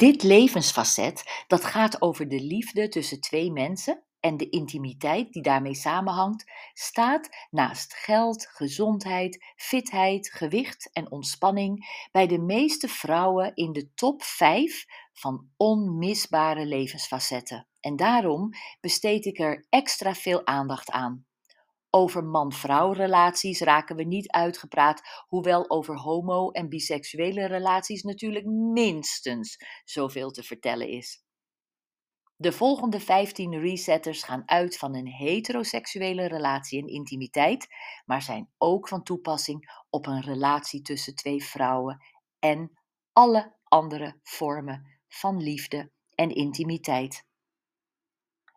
Dit levensfacet, dat gaat over de liefde tussen twee mensen en de intimiteit die daarmee samenhangt, staat naast geld, gezondheid, fitheid, gewicht en ontspanning bij de meeste vrouwen in de top 5 van onmisbare levensfacetten. En daarom besteed ik er extra veel aandacht aan. Over man-vrouw relaties raken we niet uitgepraat, hoewel over homo- en biseksuele relaties natuurlijk minstens zoveel te vertellen is. De volgende 15 resetters gaan uit van een heteroseksuele relatie en intimiteit, maar zijn ook van toepassing op een relatie tussen twee vrouwen en alle andere vormen van liefde en intimiteit.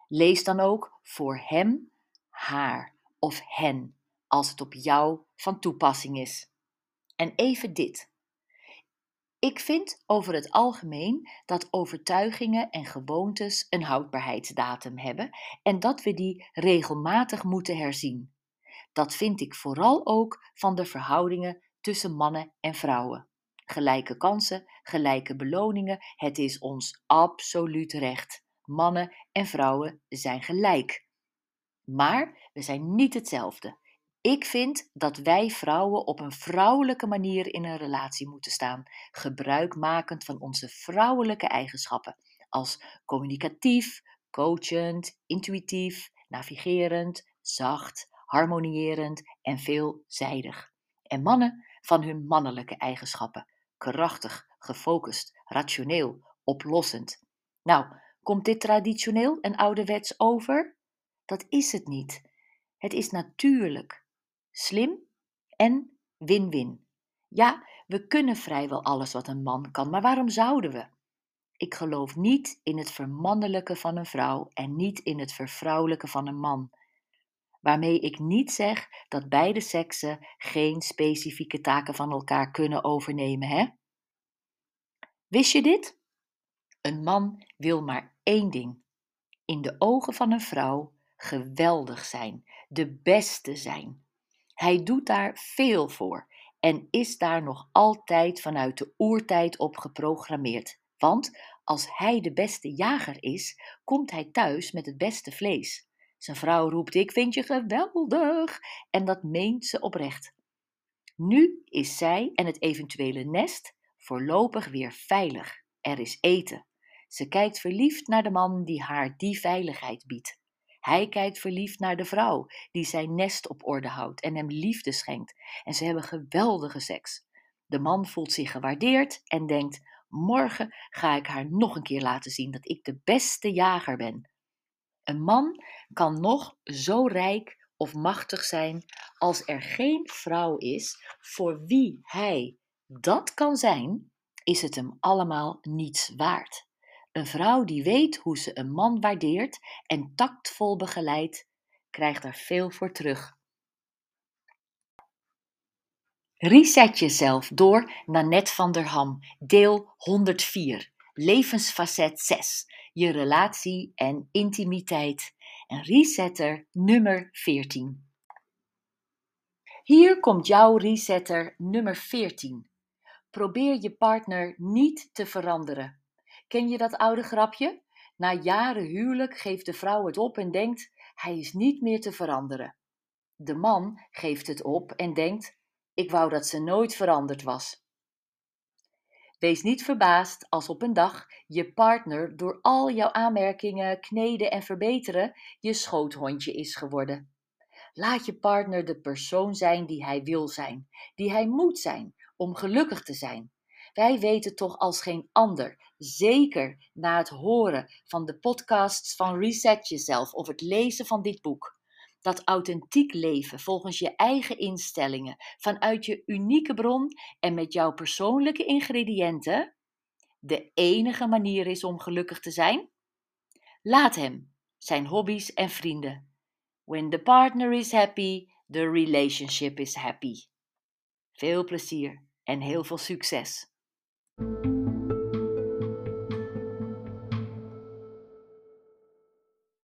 Lees dan ook voor hem, haar of hen als het op jou van toepassing is. En even dit. Ik vind over het algemeen dat overtuigingen en gewoontes een houdbaarheidsdatum hebben en dat we die regelmatig moeten herzien. Dat vind ik vooral ook van de verhoudingen tussen mannen en vrouwen. Gelijke kansen, gelijke beloningen, het is ons absoluut recht. Mannen en vrouwen zijn gelijk. Maar we zijn niet hetzelfde. Ik vind dat wij vrouwen op een vrouwelijke manier in een relatie moeten staan, gebruikmakend van onze vrouwelijke eigenschappen, als communicatief, coachend, intuïtief, navigerend, zacht, harmonierend en veelzijdig. En mannen van hun mannelijke eigenschappen, krachtig, gefocust, rationeel, oplossend. Nou, komt dit traditioneel en ouderwets over? Dat is het niet. Het is natuurlijk slim en win-win. Ja, we kunnen vrijwel alles wat een man kan, maar waarom zouden we? Ik geloof niet in het vermannelijke van een vrouw en niet in het vervrouwelijke van een man. Waarmee ik niet zeg dat beide seksen geen specifieke taken van elkaar kunnen overnemen, hè? Wist je dit? Een man wil maar één ding: in de ogen van een vrouw geweldig zijn, de beste zijn. Hij doet daar veel voor en is daar nog altijd vanuit de oertijd op geprogrammeerd. Want als hij de beste jager is, komt hij thuis met het beste vlees. Zijn vrouw roept: Ik vind je geweldig! En dat meent ze oprecht. Nu is zij en het eventuele nest voorlopig weer veilig. Er is eten. Ze kijkt verliefd naar de man die haar die veiligheid biedt. Hij kijkt verliefd naar de vrouw die zijn nest op orde houdt en hem liefde schenkt. En ze hebben geweldige seks. De man voelt zich gewaardeerd en denkt: Morgen ga ik haar nog een keer laten zien dat ik de beste jager ben. Een man kan nog zo rijk of machtig zijn als er geen vrouw is voor wie hij dat kan zijn, is het hem allemaal niets waard. Een vrouw die weet hoe ze een man waardeert en tactvol begeleidt, krijgt er veel voor terug. Reset jezelf door Nanette van der Ham, deel 104, levensfacet 6, je relatie en intimiteit. En resetter nummer 14. Hier komt jouw resetter nummer 14. Probeer je partner niet te veranderen. Ken je dat oude grapje? Na jaren huwelijk geeft de vrouw het op en denkt: hij is niet meer te veranderen. De man geeft het op en denkt: ik wou dat ze nooit veranderd was. Wees niet verbaasd als op een dag je partner door al jouw aanmerkingen, kneden en verbeteren je schoothondje is geworden. Laat je partner de persoon zijn die hij wil zijn, die hij moet zijn om gelukkig te zijn. Wij weten toch als geen ander, zeker na het horen van de podcasts van Reset Jezelf of het lezen van dit boek, dat authentiek leven volgens je eigen instellingen, vanuit je unieke bron en met jouw persoonlijke ingrediënten, de enige manier is om gelukkig te zijn? Laat hem, zijn hobby's en vrienden. When the partner is happy, the relationship is happy. Veel plezier en heel veel succes! thank you